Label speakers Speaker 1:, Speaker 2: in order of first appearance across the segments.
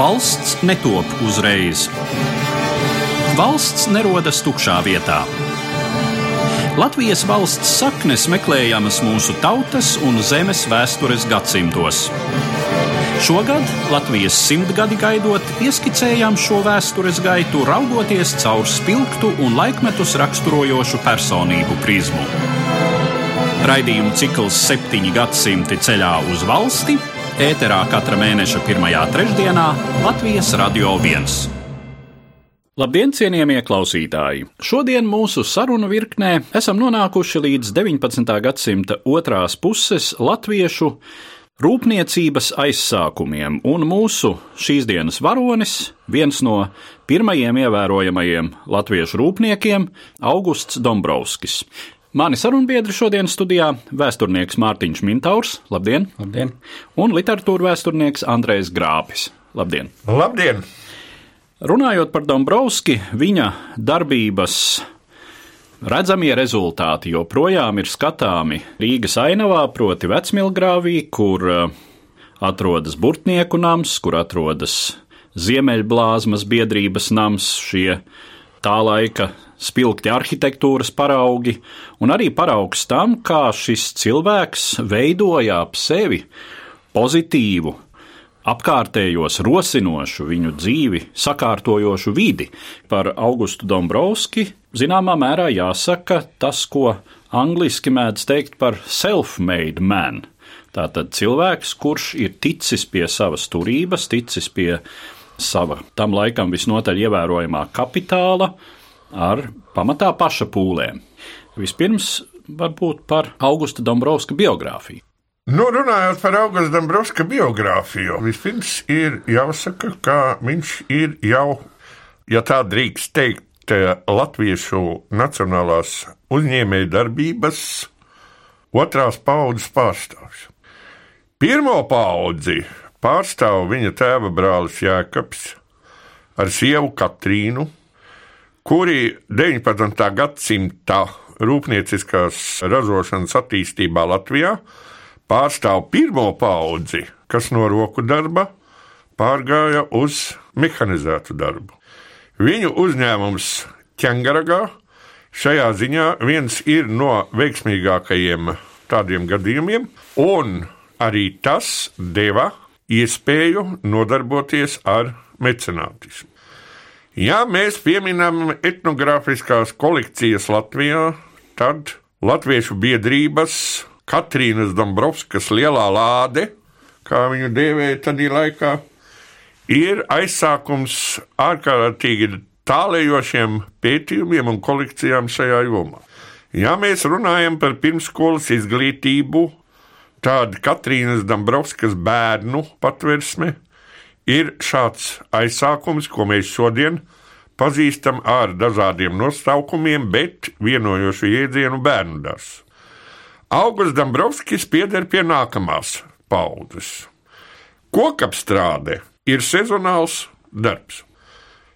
Speaker 1: Valsts netop uzreiz. Valsts nerodas tukšā vietā. Latvijas valsts saknes meklējamas mūsu tautas un zemes vēstures gadsimtos. Šogad Latvijas simtgadi gaidot, ieskicējām šo vēstures gaitu, raugoties caur spilgtu un laikmetus raksturojošu personību prizmu. Raidījumu cikls septiņi gadsimti ceļā uz valsti ēterā katra mēneša pirmajā trešdienā Latvijas Radio 1. Labdien, cienījamie klausītāji! Šodien mūsu sarunu virknē esam nonākuši līdz 19. gadsimta otrās puses latviešu rūpniecības aizsākumiem, un mūsu šīs dienas varonis, viens no pirmajiem ievērojamajiem latviešu rūpniekiem, Augusts Dombrovskis. Mani sarunbiedri šodienas studijā - vēsturnieks Mārtiņš Mintaurs, labdien!
Speaker 2: labdien.
Speaker 1: Un literatūra vēsturnieks Andrejs Grāpis, labdien!
Speaker 3: Labdien!
Speaker 1: Runājot par Dombrovski, viņa darbības Redzamie rezultāti joprojām ir skatāmi Rīgas ainavā, proti Vecmilgrāvī, kur eh, atrodas Burtnieku nams, kur atrodas Ziemeļblāzmas biedrības nams, šie tā laika spilgti arhitektūras paraugi, un arī paraugs tam, kā šis cilvēks veidoja ap sevi pozitīvu, apkārtējos rosinošu viņu dzīvi, sakārtojošu vidi. Par Augustu Dombrovski zināmā mērā jāsaka tas, ko angliski mēdz teikt par self-made man. Tātad cilvēks, kurš ir ticis pie savas turības, ticis pie sava tam laikam visnotaļ ievērojamā kapitāla ar pamatā paša pūlēm. Vispirms varbūt par Augusta Dombrovska biogrāfiju.
Speaker 3: Nu, runājot par Augusta Dombrovska biogrāfiju, vispirms ir jāsaka, ka viņš ir jau, ja tā drīkst teikt, Latviešu nacionālās uzņēmēju darbības otrās paudzes pārstāvs. Pirmo paudzi pārstāv viņa tēva brālis Jēkabs ar sievu Katrīnu, kuri 19. gadsimta rūpnieciskās ražošanas attīstībā Latvijā pārstāv pirmo paudzi, kas no roku darba pārgāja uz mehanizētu darbu. Viņu uzņēmums Čengaragā šajā ziņā viens ir no veiksmīgākajiem tādiem gadījumiem, un arī tas deva iespēju nodarboties ar mecenātismu. Ja mēs pieminam etnogrāfiskās kolekcijas Latvijā, tad Latviešu biedrības Katrīnas Dombrovskas lielā lāde, kā viņu dēvēja tajā laikā, ir aizsākums ārkārtīgi tālējošiem pētījumiem un kolekcijām šajā jomā. Ja mēs runājam par pirmsskolas izglītību, tad Katrīnas Dombrovskas bērnu patversme ir šāds aizsākums, ko mēs šodien pazīstam ar dažādiem nosaukumiem, bet vienojošu jēdzienu bērnu dārstu. Augusts Dombrovskis pieder pie nākamās paudzes. Kokapstrāde ir sezonāls darbs.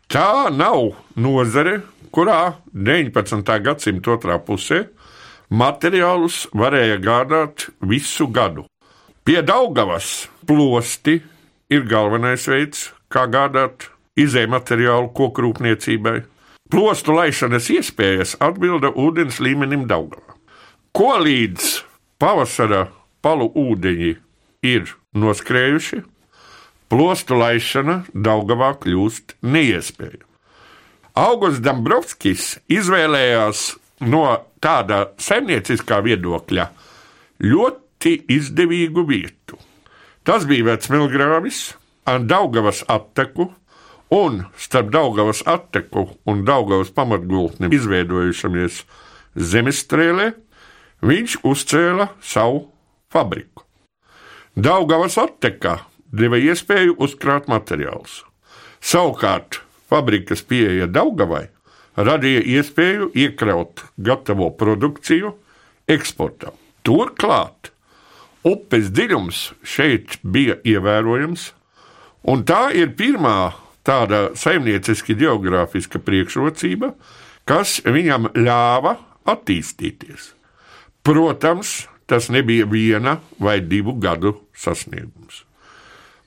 Speaker 3: Tā nav nozare, kurā 19. gadsimta otrā pusē materiālus varēja gādāt visu gadu. Pie Daugavas plosti ir galvenais veids, kā gādāt izēju materiālu kokrūpniecībai. Plostu laišanas iespējas atbilda ūdens līmenim Daugavā. Ko līdz pavasara palu ūdeņi ir noskrējuši, plostu laišana Daugavā kļūst neiespējama. Augusts Dombrovskis izvēlējās no tāda saimnieciskā viedokļa ļoti izdevīgu vietu. Tas bija Vecmilgrāvis ar Daugavas atteku, un starp Daugavas atteku un Daugavas pamatgultni izveidojušamies zemestrēlē viņš uzcēla savu fabriku. Daugavas attekā deva iespēju uzkrāt materiālus. Savukārt fabrikas pieeja Daugavai radīja iespēju iekraut gatavo produkciju eksportam. Turklāt upes dziļums šeit bija ievērojams, un tā ir pirmā tāda saimnieciski geogrāfiska priekšrocība, kas viņam ļāva attīstīties. Protams, tas nebija viena vai divu gadu sasniegums.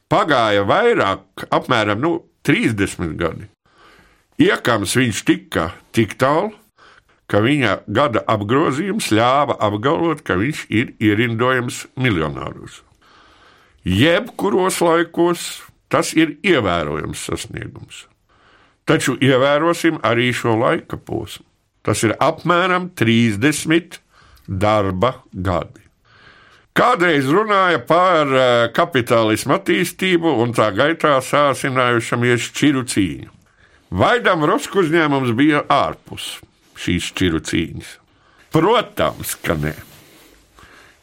Speaker 3: Pagāja vairāk, apmēram nu, 30 gadi. Iekams viņš tika tik tālu, ka viņa gada apgrozījums ļāva apgalvot, ka viņš ir ierindojams miljonāros. Jebkuros laikos tas ir ievērojams sasniegums. Taču ievērosim arī šo laika posmu. Tas ir apmēram 30 darba gadi. Kādreiz runāja par eh, kapitālismu attīstību un tā gaitā sāsinājušamies šķiru cīņu. Vaidam Rosku uzņēmums bija ārpus šīs šķiru cīņas. Protams, ka nē.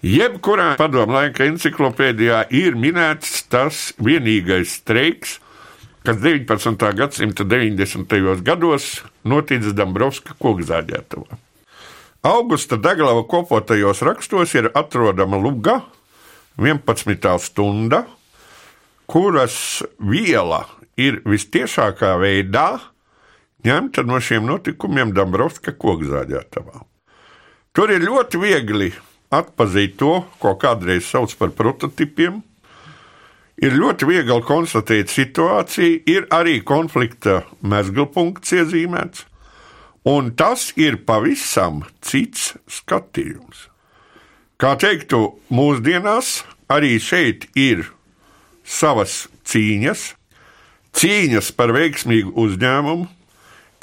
Speaker 3: Jebkurā padomu laika encyklopēdijā ir minēts tas vienīgais streiks, kas 19. gadsimta 90. gados noticis Dabrovska kokzāģētavā. Augusta Daglava kopotajos rakstos ir atrodama luga, 11. stunda, kuras viela ir vistiešākā veidā ņemta no šiem notikumiem Dabrovska kokzāģētavā. Tur ir ļoti viegli atpazīt to, ko kādreiz sauc par prototipiem. Ir ļoti viegli konstatēt situāciju, ir arī konflikta mezgla iezīmēts. Un tas ir pavisam cits skatījums. Kā teiktu, mūsdienās arī šeit ir savas cīņas, cīņas par veiksmīgu uzņēmumu,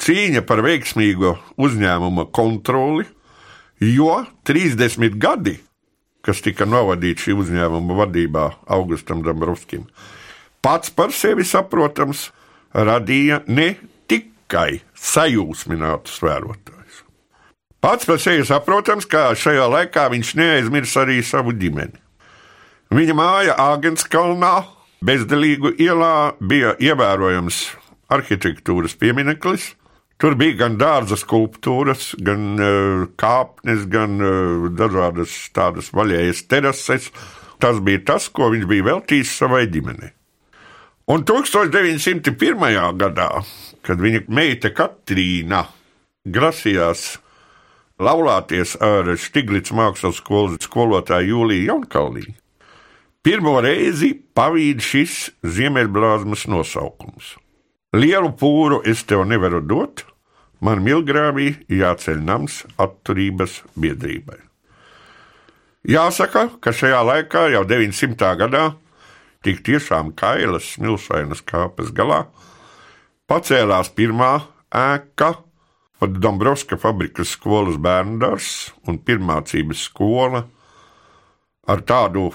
Speaker 3: cīņa par veiksmīgu uzņēmuma kontroli, jo 30 gadi, kas tika novadīti šī uzņēmuma vadībā Augustam Dabrovskim, pats par sevi saprotams, radīja ne tikai sajūsminātus vērotājus. Pats par sevi saprotams, ka šajā laikā viņš neaizmirs arī savu ģimeni. Viņa māja Āgenskalnā, bezdelīgu ielā, bija ievērojams arhitektūras piemineklis. Tur bija gan dārza skulptūras, gan uh, kāpnes, gan uh, dažādas tādas vaļējas terases. Tas bija tas, ko viņš bija veltījis savai ģimenei. Un 1901. gadā, kad viņa meita Katrīna grasījās laulāties ar Stiglits mākslas skolas skolotāju Jūliju Jaunkalnī, pirmo reizi pavīd šis ziemeļblāzmas nosaukums. Lielu pūru es tev nevaru dot, man milgrāvī jāceļ nams atturības biedrībai. Jāsaka, ka šajā laikā, jau 900. gadā, tik tiešām kailas smilšainas kāpes galā, pacēlās pirmā ēka, pat Dombrovska fabrikas skolas bērndārs un pirmācības skola ar tādu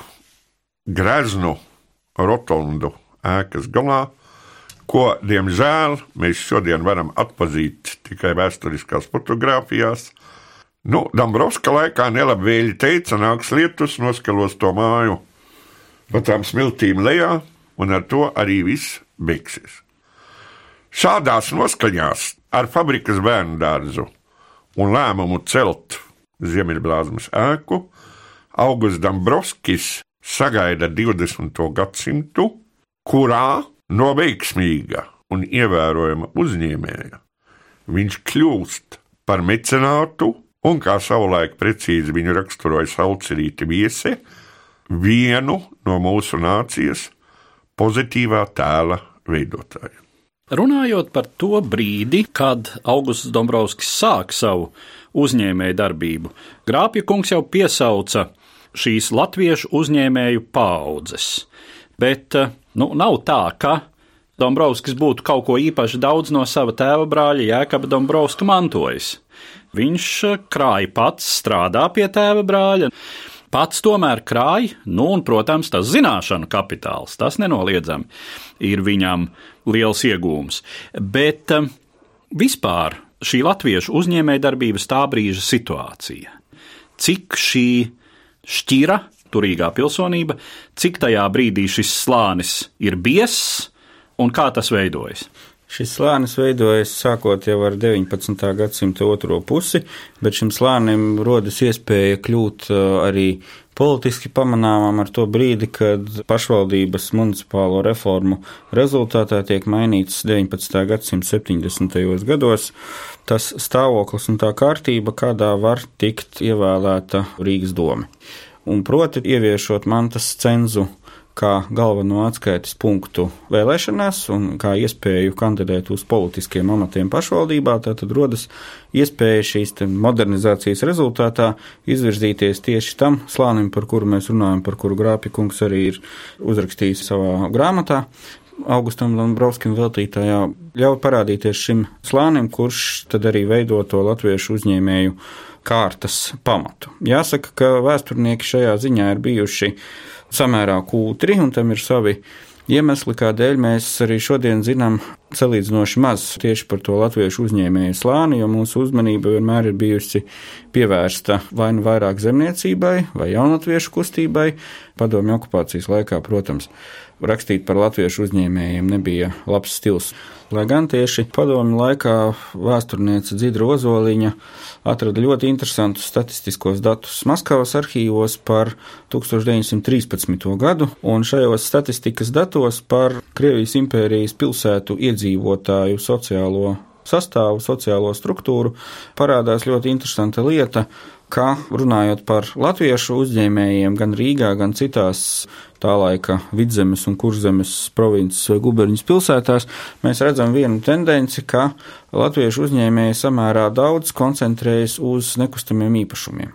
Speaker 3: greznu rotondu ēkas galā, ko, diemžēl, mēs šodien varam atpazīt tikai vēsturiskās fotografijās. Nu, Dombrovska laikā nelabvēlīgi teica, nāks lietus, noskalos to māju pa tām smiltīm lejā, un ar to arī viss beigsies. Šādās noskaņās ar fabrikas bērnu dārzu un lēmumu celt Ziemeļblāzmas ēku Augusts Dombrovskis sagaida 20. gadsimtu, kurā no veiksmīga un ievērojama uzņēmēja viņš kļūst par mecenātu un, kā savulaik precīzi viņu raksturoja Salcerīta viesi, vienu no mūsu nācijas pozitīvā tēla veidotājiem.
Speaker 1: Runājot par to brīdi, kad Augusts Dombrovskis sāk savu uzņēmēju darbību, Grāpja kungs jau piesauca šīs latviešu uzņēmēju paudzes. Bet nu, nav tā, ka Dombrovskis būtu kaut ko īpaši daudz no sava tēva brāļa Jēkaba Dombrovska mantojis. Viņš krāja pats, strādā pie tēva brāļa pats tomēr krāj, nu, un, protams, tas zināšanu kapitāls, tas nenoliedzami ir viņam liels iegūms. Bet um, vispār šī latviešu uzņēmējdarbības tā brīža situācija, cik šī šķira, turīgā pilsonība, cik tajā brīdī šis slānis ir biezs un kā tas veidojas?
Speaker 2: Šis slānis veidojas sākot jau ar 19. gadsimta otro pusi, bet šim slānim rodas iespēja kļūt uh, arī politiski pamanāmam ar to brīdi, kad pašvaldības municipālo reformu rezultātā tiek mainīts 19. gadsimta 70. gados tas stāvoklis un tā kārtība, kādā var tikt ievēlēta Rīgas doma. Un proti, ieviešot mantas cenzu kā galveno atskaites punktu vēlēšanās un kā iespēju kandidēt uz politiskiem amatiem pašvaldībā, tad rodas iespēja šīs modernizācijas rezultātā izvirzīties tieši tam slānim, par kuru mēs runājam, par kuru Grāpikungs arī ir uzrakstījis savā grāmatā. Augustam Dombrovskim veltītājā ļauj parādīties šim slānim, kurš tad arī veido to latviešu uzņēmēju kārtas pamatu. Jāsaka, ka vēsturnieki šajā ziņā ir bijuši samērā kūtri, un tam ir savi iemesli, kādēļ mēs arī šodien zinām salīdzinoši maz tieši par to latviešu uzņēmēju slāni, jo mūsu uzmanība vienmēr ir bijusi pievērsta vai nu vairāk zemniecībai, vai jaunatviešu kustībai, padomju okupācijas laikā, protams rakstīt par latviešu uzņēmējiem nebija labs stils. Lai gan tieši padomju laikā vēsturniece Dzidra Ozoliņa atrada ļoti interesantus statistiskos datus Maskavas arhīvos par 1913. gadu, un šajos statistikas datos par Krievijas impērijas pilsētu iedzīvotāju sociālo sastāvu, sociālo struktūru parādās ļoti interesanta lieta, ka runājot par latviešu uzņēmējiem gan Rīgā, gan citās tā laika vidzemes un kurzemes provinces vai guberņas pilsētās, mēs redzam vienu tendenci, ka latviešu uzņēmēji samērā daudz koncentrējas uz nekustamiem īpašumiem.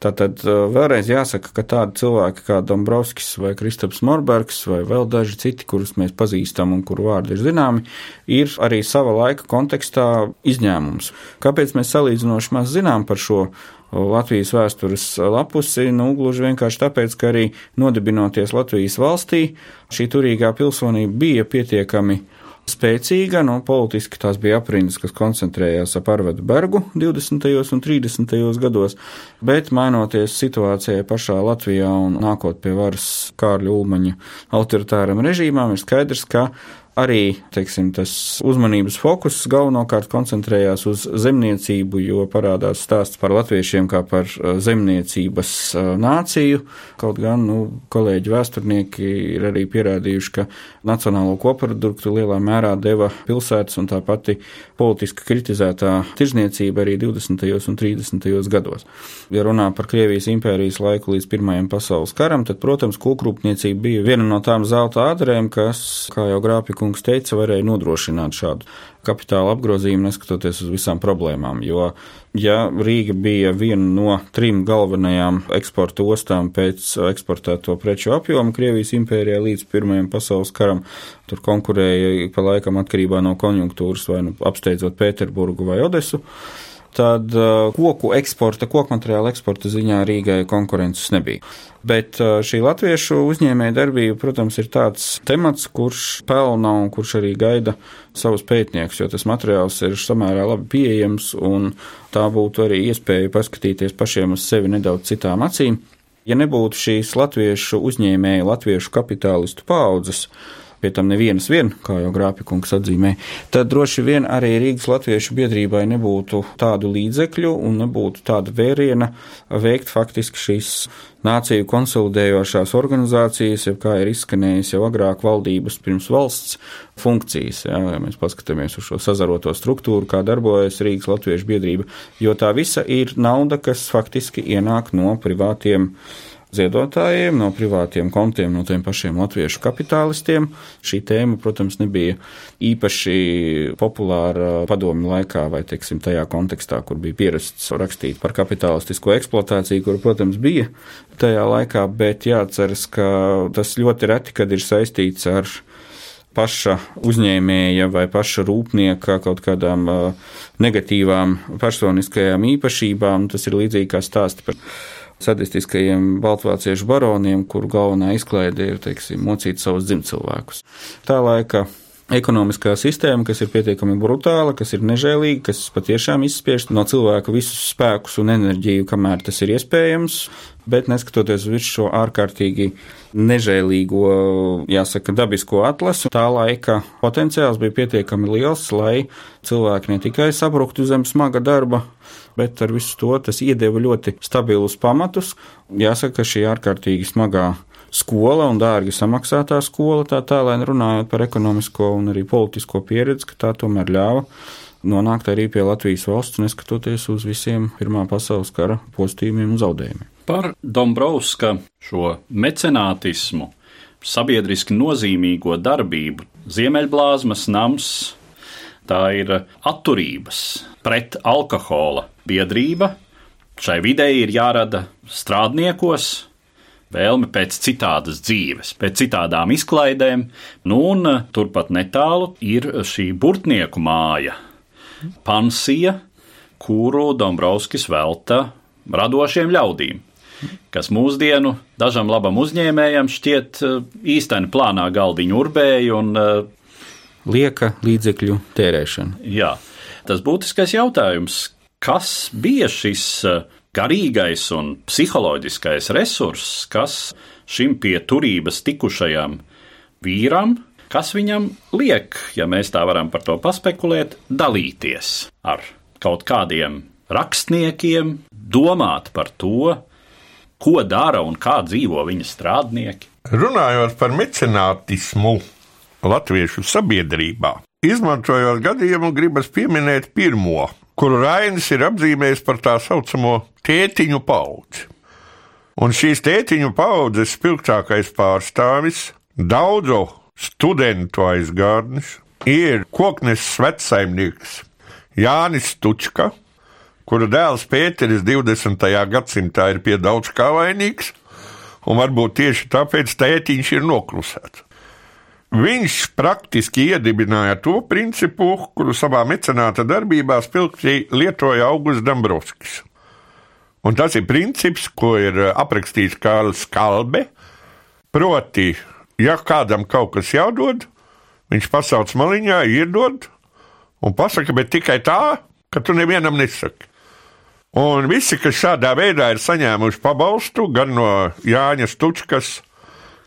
Speaker 2: Tātad vēlreiz jāsaka, ka tādi cilvēki kā Dombrovskis vai Kristaps Morbergs vai vēl daži citi, kurus mēs pazīstam un kuru vārdi ir zināmi, ir arī sava laika kontekstā izņēmums. Kāpēc mēs salīdzinoši maz zinām par šo Latvijas vēstures lapusi, nu, gluži vienkārši tāpēc, ka arī nodibinoties Latvijas valstī, šī turīgā pilsonība bija pietiekami spēcīga, no politiski tās bija aprindas, kas koncentrējās ap Arvedu Bergu 20. un 30. gados, bet mainoties situācijai pašā Latvijā un nākot pie varas Kārļa Ulmaņa autoritāram režīmām, ir skaidrs, ka arī teiksim, tas uzmanības fokus galvenokārt koncentrējās uz zemniecību, jo parādās stāsts par latviešiem kā par uh, zemniecības uh, nāciju. Kaut gan nu, kolēģi vēsturnieki ir arī pierādījuši, ka nacionālo koproduktu lielā mērā deva pilsētas un tā pati politiski kritizētā tirzniecība arī 20. un 30. gados. Ja runā par Krievijas impērijas laiku līdz Pirmajam pasaules karam, tad, protams, kūkrūpniecība bija viena no tām zelta ādrēm, kas, kā jau Grāpika kungs teica, varēja nodrošināt šādu kapitāla apgrozījumu, neskatoties uz visām problēmām. Jo, ja Rīga bija viena no trim galvenajām eksporta ostām pēc eksportēto preču apjoma Krievijas impērijā līdz Pirmajam pasaules karam, tur konkurēja pa laikam atkarībā no konjunktūras vai nu apsteidzot Pēterburgu vai Odesu tad uh, koku eksporta, koku materiāla eksporta ziņā Rīgai konkurences nebija. Bet uh, šī latviešu uzņēmēja darbība, protams, ir tāds temats, kurš pelna un kurš arī gaida savus pētniekus, jo tas materiāls ir samērā labi pieejams un tā būtu arī iespēja paskatīties pašiem uz sevi nedaudz citām acīm. Ja nebūtu šīs latviešu uzņēmēju, latviešu kapitālistu paudzes, pie tam nevienas vien, kā jau Grāpikungs atzīmē, tad droši vien arī Rīgas Latviešu biedrībai nebūtu tādu līdzekļu un nebūtu tāda vēriena veikt faktiski šīs nāciju konsolidējošās organizācijas, jau kā ir izskanējis jau agrāk valdības pirms valsts funkcijas. Jā, ja mēs paskatāmies uz šo sazaroto struktūru, kā darbojas Rīgas Latviešu biedrība, jo tā visa ir nauda, kas faktiski ienāk no privātiem ziedotājiem, no privātiem kontiem, no tiem pašiem latviešu kapitālistiem. Šī tēma, protams, nebija īpaši populāra padomju laikā vai, teiksim, tajā kontekstā, kur bija pierasts rakstīt par kapitalistisko eksploatāciju, kur, protams, bija tajā laikā, bet jāatceras, ka tas ļoti reti, kad ir saistīts ar paša uzņēmēja vai paša rūpnieka kaut kādām uh, negatīvām personiskajām īpašībām. Tas ir līdzīgi kā stāsts par sadistiskajiem baltvāciešu baroniem, kuru galvenā izklaide ir, teiksim, mocīt savus dzimcilvēkus. Tā laika ekonomiskā sistēma, kas ir pietiekami brutāla, kas ir nežēlīga, kas patiešām izspiež no cilvēka visus spēkus un enerģiju, kamēr tas ir iespējams. Bet neskatoties uz šo ārkārtīgi nežēlīgo, jāsaka, dabisko atlasu, tā laika potenciāls bija pietiekami liels, lai cilvēki ne tikai sabruktu zem smaga darba, bet ar visu to tas iedeva ļoti stabilus pamatus. Jāsaka, ka šī ārkārtīgi smagā skola un dārgi samaksātā skola, tā tālēn runājot par ekonomisko un arī politisko pieredzi, ka tā tomēr ļāva nonākt arī pie Latvijas valsts, neskatoties uz visiem Pirmā pasaules kara un zaudējumiem.
Speaker 1: Par Dombrovska šo mecenātismu sabiedriski nozīmīgo darbību. Ziemeļblāzmas nams tā ir atturības pret alkohola biedrība. Šai videi ir jārada strādniekos vēlme pēc citādas dzīves, pēc citādām izklaidēm, nu un turpat netālu ir šī burtnieku māja, pansija, kuru Dombrovskis velta radošiem ļaudīm kas mūsdienu dažam labam uzņēmējam šķiet eh, īstenībā plānā galdiņu urbēju un eh,
Speaker 2: lieka līdzekļu tērēšana.
Speaker 1: Jā, tas būtiskais jautājums, kas bija šis eh, garīgais un psiholoģiskais resurss, kas šim pie turības tikušajam vīram, kas viņam liek, ja mēs tā varam par to paspekulēt, dalīties ar kaut kādiem rakstniekiem, domāt par to, ko dara un kā dzīvo viņa strādnieki.
Speaker 3: Runājot par mecenātismu latviešu sabiedrībā, izmantojot gadījumu, gribas pieminēt pirmo, kuru Rainis ir apzīmējis par tā saucamo tētiņu paudzi. Un šīs tētiņu paudzes spilgtākais pārstāvis, daudzu studentu aizgādnis, ir koknes vecsaimnieks Jānis Stučka, kura dēls Pēteris 20. gadsimtā ir pie daudz kā vainīgs, un varbūt tieši tāpēc tētiņš ir noklusēts. Viņš praktiski iedibināja to principu, kuru savā mecenāta darbībā spilgti lietoja Augusts Dombrovskis. Un tas ir princips, ko ir aprakstījis Kārlis Kalbe. Proti, ja kādam kaut kas jādod, viņš pasauc maliņā, iedod un pasaka, bet tikai tā, ka tu nevienam nesaki. Un visi, kas šādā veidā ir saņēmuši pabalstu gan no Jāņa Stučkas, gan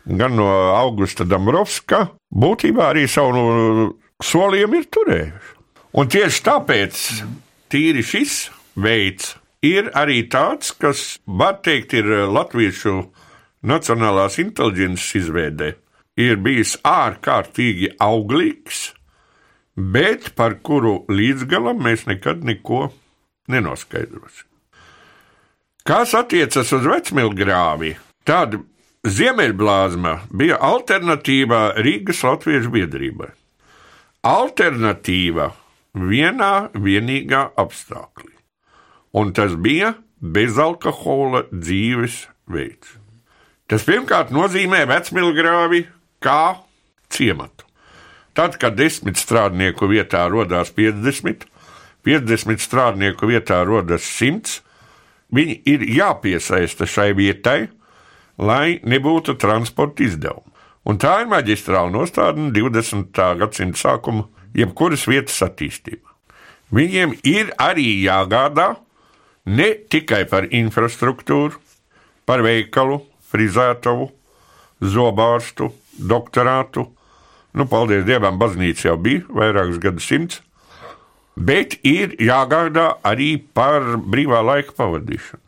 Speaker 3: no Augusta Dabrovska, būtībā arī savu solījumu ir turējuši. Un tieši tāpēc tīri šis veids ir arī tāds, kas, var teikt, ir latviešu nacionālās inteliģences izveidē, ir bijis ārkārtīgi auglīgs, bet par kuru līdzgalam mēs nekad neko nenoskaidrots. Kas attiecas uz vecmilgrāvi, tad Ziemeļblāzma bija alternatīva Rīgas Latviešu biedrībai. Alternatīva vienā vienīgā apstākļā, un tas bija bezalkohola dzīves veids. Tas pirmkārt nozīmē vecmilgrāvi kā ciematu. Tad, kad desmit strādnieku vietā radās 50, 50 strādnieku vietā rodas 100, viņi ir jāpiesaista šai vietai, lai nebūtu transporta izdevumu. Un tā ir maģistrāla nostādne 20. gadsimta sākuma jebkuras vietas attīstībā. Viņiem ir arī jāgādā ne tikai par infrastruktūru, par veikalu, frizētavu, zobārstu, doktorātu. Nu, paldies Dievam, baznīca jau bija vairākus gadsimtus, bet ir jāgādā arī par brīvā laika pavadīšanu.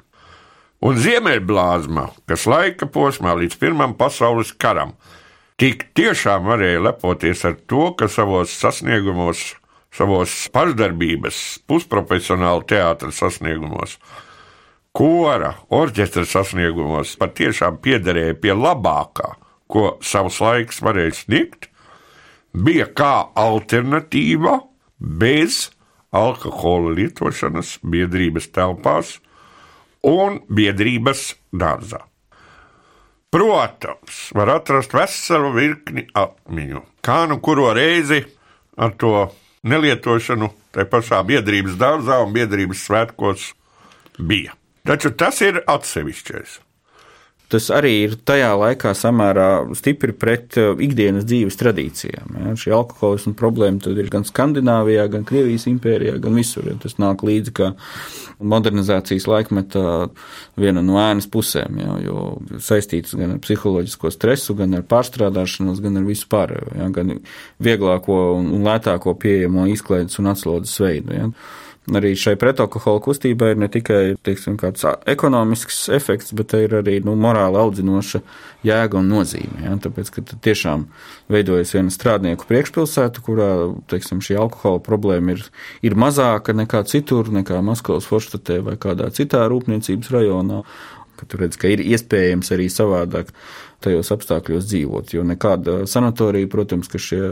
Speaker 3: Un Ziemeļblāzma, kas laika posmā līdz Pirmam pasaules karam, tik tiešām varēja lepoties ar to, ka savos sasniegumos, savos pašdarbības, pusprofesionāla teātras sasniegumos, kora, orķestra sasniegumos patiešām piederēja pie labākā, ko savs laiks varēja sniegt, bija kā alternatīva bez alkohola lietošanas biedrības telpās un biedrības dārzā. Protams, var atrast veselu virkni atmiņu, kā nu kuru reizi ar to nelietošanu tajā pašā biedrības dārzā un biedrības svētkos bija. Taču tas ir atsevišķais
Speaker 2: tas arī ir tajā laikā samērā stipri pret uh, ikdienas dzīves tradīcijām. Ja. Šī alkoholisma problēma ir gan Skandināvijā, gan Krievijas impērijā, gan visur. Ja. Tas nāk līdzi kā modernizācijas laikmetā viena no ēnas pusēm, ja, jo saistīts gan ar psiholoģisko stresu, gan ar pārstrādāšanos, gan ar visu pārējo, ja, gan vieglāko un lētāko pieejamo izklaides un atslodzes veidu. Ja arī šai pretalkohola kustībai ir ne tikai teiksim, ekonomisks efekts, bet ir arī nu, morāli audzinoša jēga un nozīme. Ja? Tāpēc, ka tiešām veidojas viena strādnieku priekšpilsēta, kurā teiksim, šī alkohola problēma ir, ir mazāka nekā citur, nekā Maskavas Forštatē vai kādā citā rūpniecības rajonā. tur redz, ka ir iespējams arī savādāk tajos apstākļos dzīvot. Jo nekāda sanatorija, protams, ka šie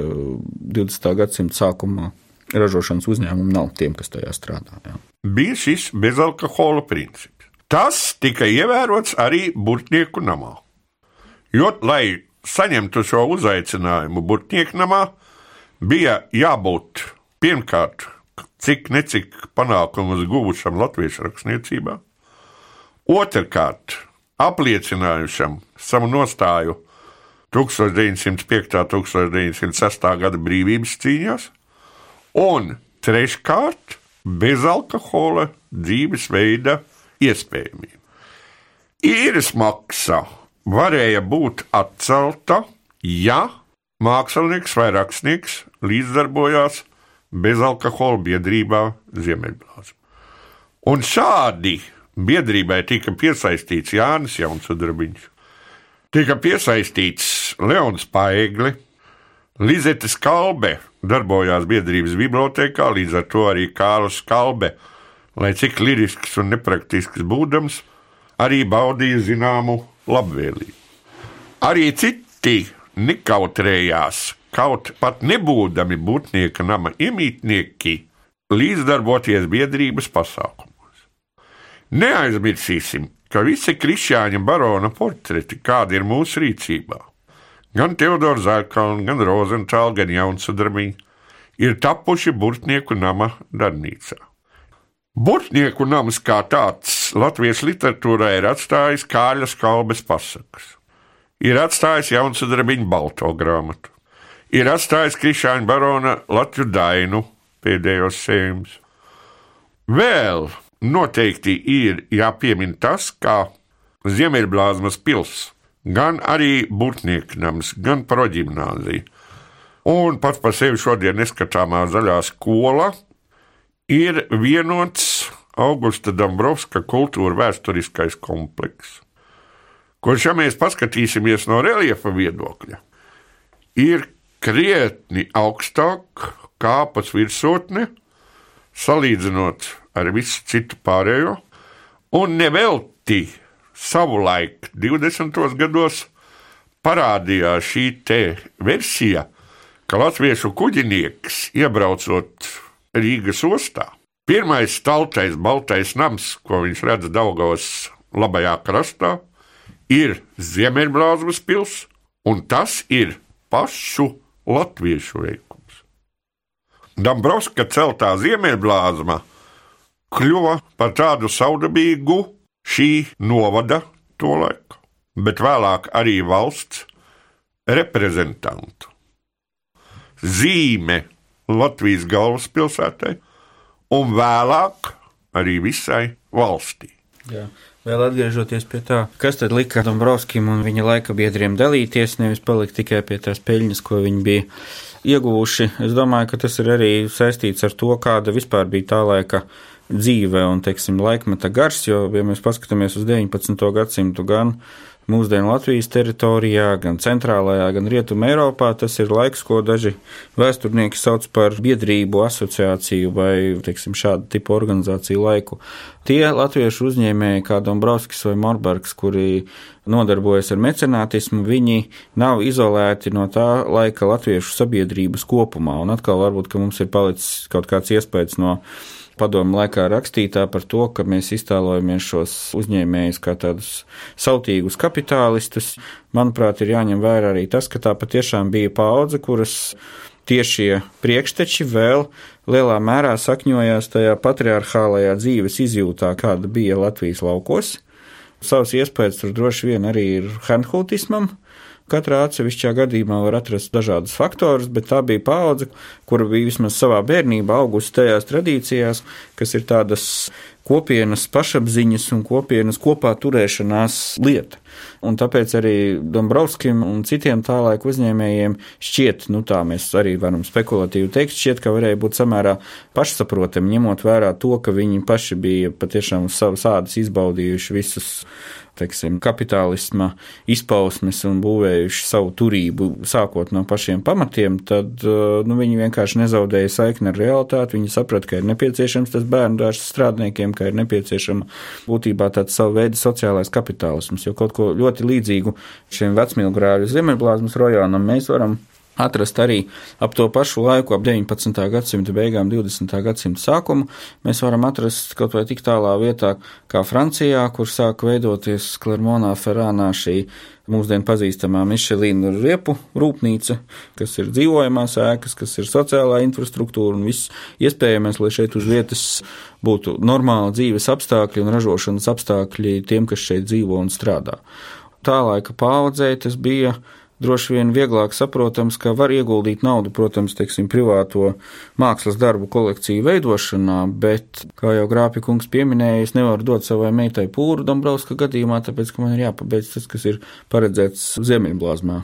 Speaker 2: 20. gadsimta sākumā ražošanas uzņēmumi nav tiem, kas tajā strādā. Jā.
Speaker 3: Bija šis bezalkohola princips. Tas tika ievērots arī Burtnieku namā. Jo, lai saņemtu šo uzaicinājumu Burtnieku namā, bija jābūt pirmkārt, cik necik panākumus guvušam latviešu rakstniecībā, otrkārt, apliecinājušam savu nostāju 1905. un 1906. gada brīvības cīņās, un treškārt, bezalkohola dzīvesveida iespējamība. Īres maksa varēja būt atcelta, ja mākslinieks vai rakstnieks līdzdarbojās bezalkohola biedrībā Ziemeļblāzā. Un šādi biedrībai tika piesaistīts Jānis Jaunsudrabiņš, tika piesaistīts Leons Paegli, Lizete Skalbe darbojās biedrības bibliotekā, līdz ar to arī Kārlis Skalbe, lai cik lirisks un nepraktisks būdams, arī baudīja zināmu labvēlību. Arī citi nekautrējās kaut pat nebūdami būtnieka nama iemītnieki, līdzdarboties biedrības pasākumos. Neaizmirsīsim, ka visi krišāņa barona portreti, kādi ir mūsu rīcībā, gan Teodors Zārkalns, gan Rozentāls, gan Jaunsudramiņš, ir tapuši Burtnieku nama darbnīcā. Burtnieku nams kā tāds Latvijas literatūrā ir atstājis Kāļa skalbes pasakas, ir atstājis Jaunsudrabiņa balto grāmatu, ir atstājis Krišāņa barona Latviju Dainu pēdējos sējumus. Vēl noteikti ir jāpiemina tas, kā Ziemeļblāzmas pils, gan arī Burtnieknams, gan proģimnāzija. Un pats par sevi šodien neskatāmā zaļā skola ir vienots Augusta Dombrovska kultūra vēsturiskais komplekss, kurš, ja mēs paskatīsimies no reliefa viedokļa, ir krietni augstāk kāpas virsotne, salīdzinot ar visu citu pārējo, un nevelti savulaik 20. gados parādījās šī versija, ka latviešu kuģinieks iebraucot Rīgas ostā, pirmais staltais baltais nams, ko viņš redz Daugavas labajā krastā, ir Ziemeļblāzmas pils, un tas ir pašu latviešu veikums. Dabrovska celtā ziemeļblāzma kļuva par tādu saudabīgu šī novada to laiku, bet vēlāk arī valsts reprezentantu. Zīme Latvijas galvaspilsētai un vēlāk arī visai valstī.
Speaker 2: Jā. Vēl atgriežoties pie tā, kas tad lika Dombrovskim un viņa laika biedriem dalīties, nevis palikt tikai pie tās peļņas, ko viņi bija ieguvuši. Es domāju, ka tas ir arī saistīts ar to, kāda vispār bija tā laika dzīve un, teiksim, laikmeta gars, jo, ja mēs paskatāmies uz 19. gadsimtu gan mūsdienu Latvijas teritorijā, gan centrālajā, gan rietumē Eiropā. Tas ir laiks, ko daži vēsturnieki sauc par biedrību asociāciju vai teiksim, šādu tipu organizāciju laiku. Tie latviešu uzņēmēji, kā Dombrovskis vai Morbergs, kuri nodarbojas ar mecenātismu, viņi nav izolēti no tā laika latviešu sabiedrības kopumā. Un atkal varbūt, ka mums ir palicis kaut kāds iespējas no padomu laikā rakstītā par to, ka mēs iztēlojamies šos uzņēmējus kā tādus sautīgus kapitālistus. Manuprāt, ir jāņem vērā arī tas, ka tā patiešām bija paudze, kuras tiešie priekšteči vēl lielā mērā sakņojās tajā patriarchālajā dzīves izjūtā, kāda bija Latvijas laukos. Savas iespējas tur droši vien arī ir Hanhūtismam, Katrā atsevišķā gadījumā var atrast dažādus faktorus, bet tā bija paudze, kura bija vismaz savā bērnībā augusi tajās tradīcijās, kas ir tādas kopienas pašapziņas un kopienas kopā turēšanās lieta. Un tāpēc arī Dombrovskim un citiem tā laika uzņēmējiem šķiet, nu tā mēs arī varam spekulatīvi teikt, šķiet, ka varēja būt samērā pašsaprotami, ņemot vērā to, ka viņi paši bija patiešām uz savas ādas izbaudījuši visus teiksim, kapitālisma izpausmes un būvējuši savu turību sākot no pašiem pamatiem, tad nu, viņi vienkārši nezaudēja saikni ar realitāti. Viņi saprata, ka ir nepieciešams tas bērnu dārza strādniekiem, ka ir nepieciešama būtībā tāds savu veidu sociālais kapitālisms, jo kaut ko ļoti līdzīgu šiem vecmilgrāļu ziemeļblāzmas rajonam mēs varam atrast arī ap to pašu laiku, ap 19. gadsimta beigām, 20. gadsimta sākumu. Mēs varam atrast kaut vai tik tālā vietā kā Francijā, kur sāka veidoties Klermonā Ferrānā šī mūsdienu pazīstamā Mišelīna riepu rūpnīca, kas ir dzīvojamās ēkas, kas ir sociālā infrastruktūra un viss iespējamais, lai šeit uz vietas būtu normāli dzīves apstākļi un ražošanas apstākļi tiem, kas šeit dzīvo un strādā. Tā laika paudzē tas bija droši vien vieglāk saprotams, ka var ieguldīt naudu, protams, teiksim, privāto mākslas darbu kolekciju veidošanā, bet, kā jau Grāpja kungs pieminēja, es nevaru dot savai meitai pūru Dombrovska gadījumā, tāpēc, ka man ir jāpabeidz tas, kas ir paredzēts Ziemeļblāzmā.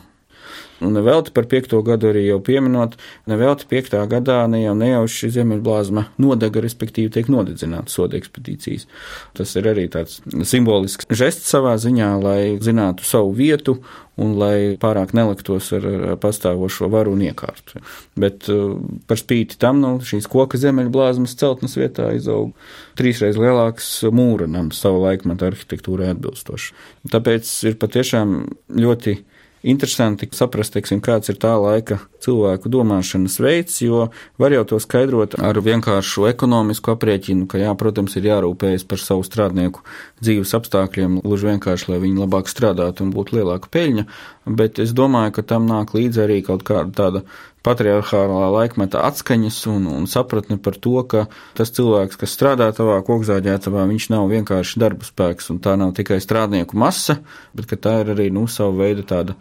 Speaker 2: Un nevelti par piekto gadu arī jau pieminot, nevelti piektā gadā ne jau nejauši Ziemeļblāzma nodega, respektīvi tiek nodedzināta soda ekspedīcijas. Tas ir arī tāds simbolisks žests savā ziņā, lai zinātu savu vietu un lai pārāk neliktos ar, pastāvošo varu un iekārtu. Bet uh, par spīti tam, nu, šīs koka ziemeļblāzmas celtnes vietā izaug trīsreiz lielāks mūra nams savu laikmetu arhitektūrai atbilstoši. Tāpēc ir patiešām ļoti interesanti saprast, teiksim, kāds ir tā laika cilvēku domāšanas veids, jo var jau to skaidrot ar vienkāršu ekonomisku aprēķinu, ka, jā, protams, ir jārūpējas par savu strādnieku dzīves apstākļiem, gluži vienkārši, lai viņi labāk strādātu un būtu lielāka peļņa, bet es domāju, ka tam nāk līdzi arī kaut kāda tāda patriarchālā laikmeta atskaņas un, un sapratne par to, ka tas cilvēks, kas strādā tavā kokzāģētavā, viņš nav vienkārši darba spēks, un tā nav tikai strādnieku masa, bet ka tā ir arī, nu, savu veidu tāda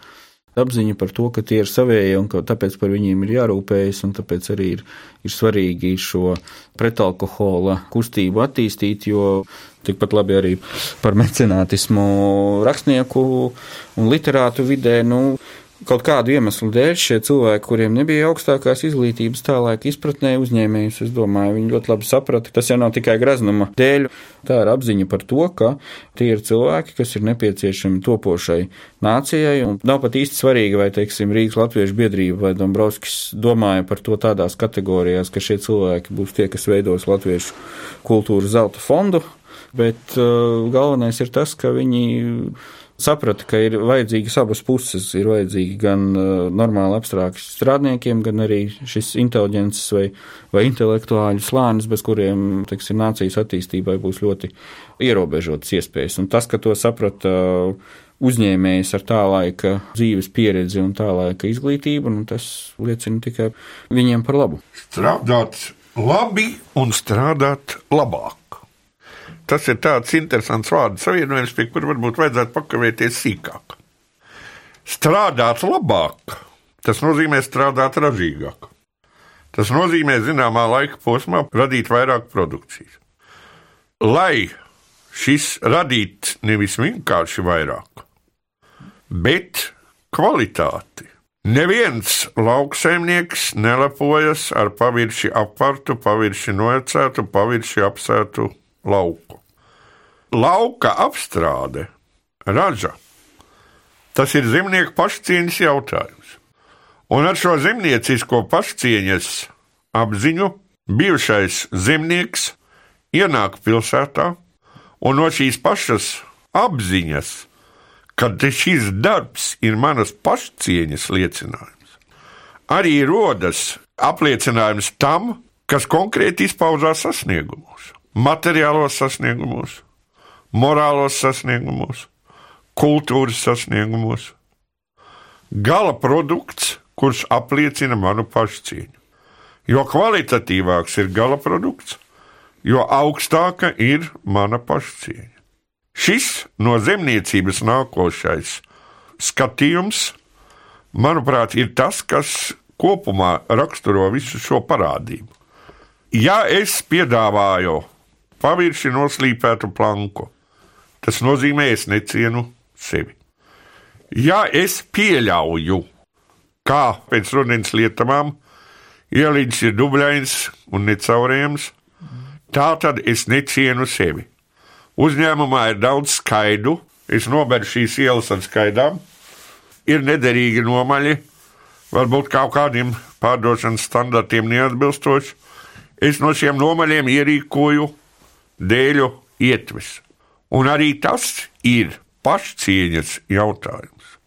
Speaker 2: apziņa par to, ka tie ir savējie un ka tāpēc par viņiem ir jārūpējas, un tāpēc arī ir, ir svarīgi šo pretalkohola kustību attīstīt, jo tikpat labi arī par mecenātismu rakstnieku un literātu vidē, nu, kaut kādu iemeslu dēļ šie cilvēki, kuriem nebija augstākās izglītības tā laika izpratnē uzņēmējus, es domāju, viņi ļoti labi saprata, tas jau nav tikai graznuma dēļ, tā ir apziņa par to, ka tie ir cilvēki, kas ir nepieciešami topošai nācijai, un nav pat īsti svarīgi, vai, teiksim, Rīgas Latviešu biedrība vai Dombrovskis domāja par to tādās kategorijās, ka šie cilvēki būs tie, kas veidos Latviešu kultūras zelta fondu, bet uh, galvenais ir tas, ka viņi saprata, ka ir vajadzīgas abas puses. Ir vajadzīgi gan uh, normāli abstrakti strādniekiem, gan arī šis inteliģences vai, vai intelektuāļu slānis, bez kuriem, teiksim, nācijas attīstībai būs ļoti ierobežotas iespējas. Un tas, ka to saprata uh, uzņēmējs ar tā laika dzīves pieredzi un tā laika izglītību, nu, tas liecina tikai viņiem par labu.
Speaker 3: Strādāt labi un strādāt labāk. Tas ir tāds interesants vārdu savienojums, pie kura varbūt vajadzētu pakavēties sīkāk. Strādāt labāk, tas nozīmē strādāt ražīgāk. Tas nozīmē zināmā laika posmā radīt vairāk produkcijas. Lai šis radītu nevis vienkārši vairāk, bet kvalitāti. Neviens lauksaimnieks nelepojas ar pavirši apārtu, pavirši noecētu, pavirši apsētu lauku lauka apstrāde, raža, tas ir zemnieku pašcieņas jautājums. Un ar šo zemniecisko pašcieņas apziņu bijušais zemnieks ienāk pilsētā, un no šīs pašas apziņas, ka šis darbs ir manas pašcieņas liecinājums, arī rodas apliecinājums tam, kas konkrēti izpaužās sasniegumos, materiālos sasniegumos, morālos sasniegumos, kultūras sasniegumos. Gala produkts, kurš apliecina manu pašcieņu. Jo kvalitatīvāks ir gala produkts, jo augstāka ir mana pašcieņa. Šis no zemniecības nākošais skatījums, manuprāt, ir tas, kas kopumā raksturo visu šo parādību. Ja es piedāvāju pavirši noslīpētu planku, Tas nozīmē, es necienu sevi. Ja es pieļauju, kā pēc rudens lietamām ielīdz ir dubļains un necaurējams, tā tad es necienu sevi. Uzņēmumā ir daudz skaidru, es noberu šīs ielas ar skaidām, ir nederīgi nomaļi, varbūt kaut kādiem pārdošanas standartiem neatbilstoši. Es no šiem nomaļiem ierīkoju dēļu ietves. Un arī tas ir pašcieņas jautājums.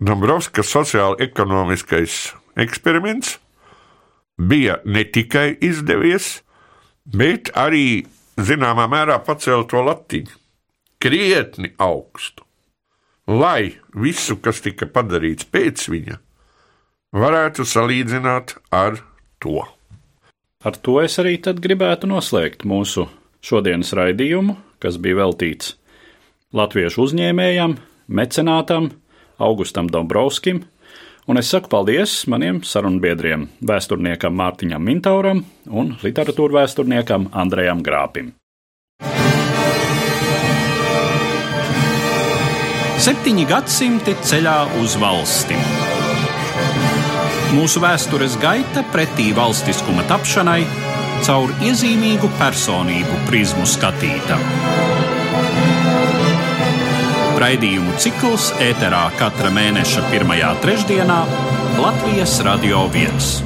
Speaker 3: Dombrovskis sociāla-ekonomiskais eksperiments bija ne tikai izdevies, bet arī zināmā mērā pacēla to latiņu krietni augstu. Lai visu, kas tika padarīts pēc viņa, varētu salīdzināt ar to.
Speaker 1: Ar to es arī gribētu noslēgt mūsu šodienas raidījumu, kas bija veltīts latviešu uzņēmējam, mecenātam, Augustam Dombrovskim, un es saku paldies maniem sarunbiedriem, vēsturniekam Mārtiņam Mintauram un literatūra vēsturniekam Andrejam Grāpim. Septiņi gadsimti ceļā uz valsti. Mūsu vēstures gaita pretī valstiskuma tapšanai caur iezīmīgu personību prizmu skatīta. Raidījumu cikls ēterā katra mēneša pirmajā trešdienā Latvijas Radio 1.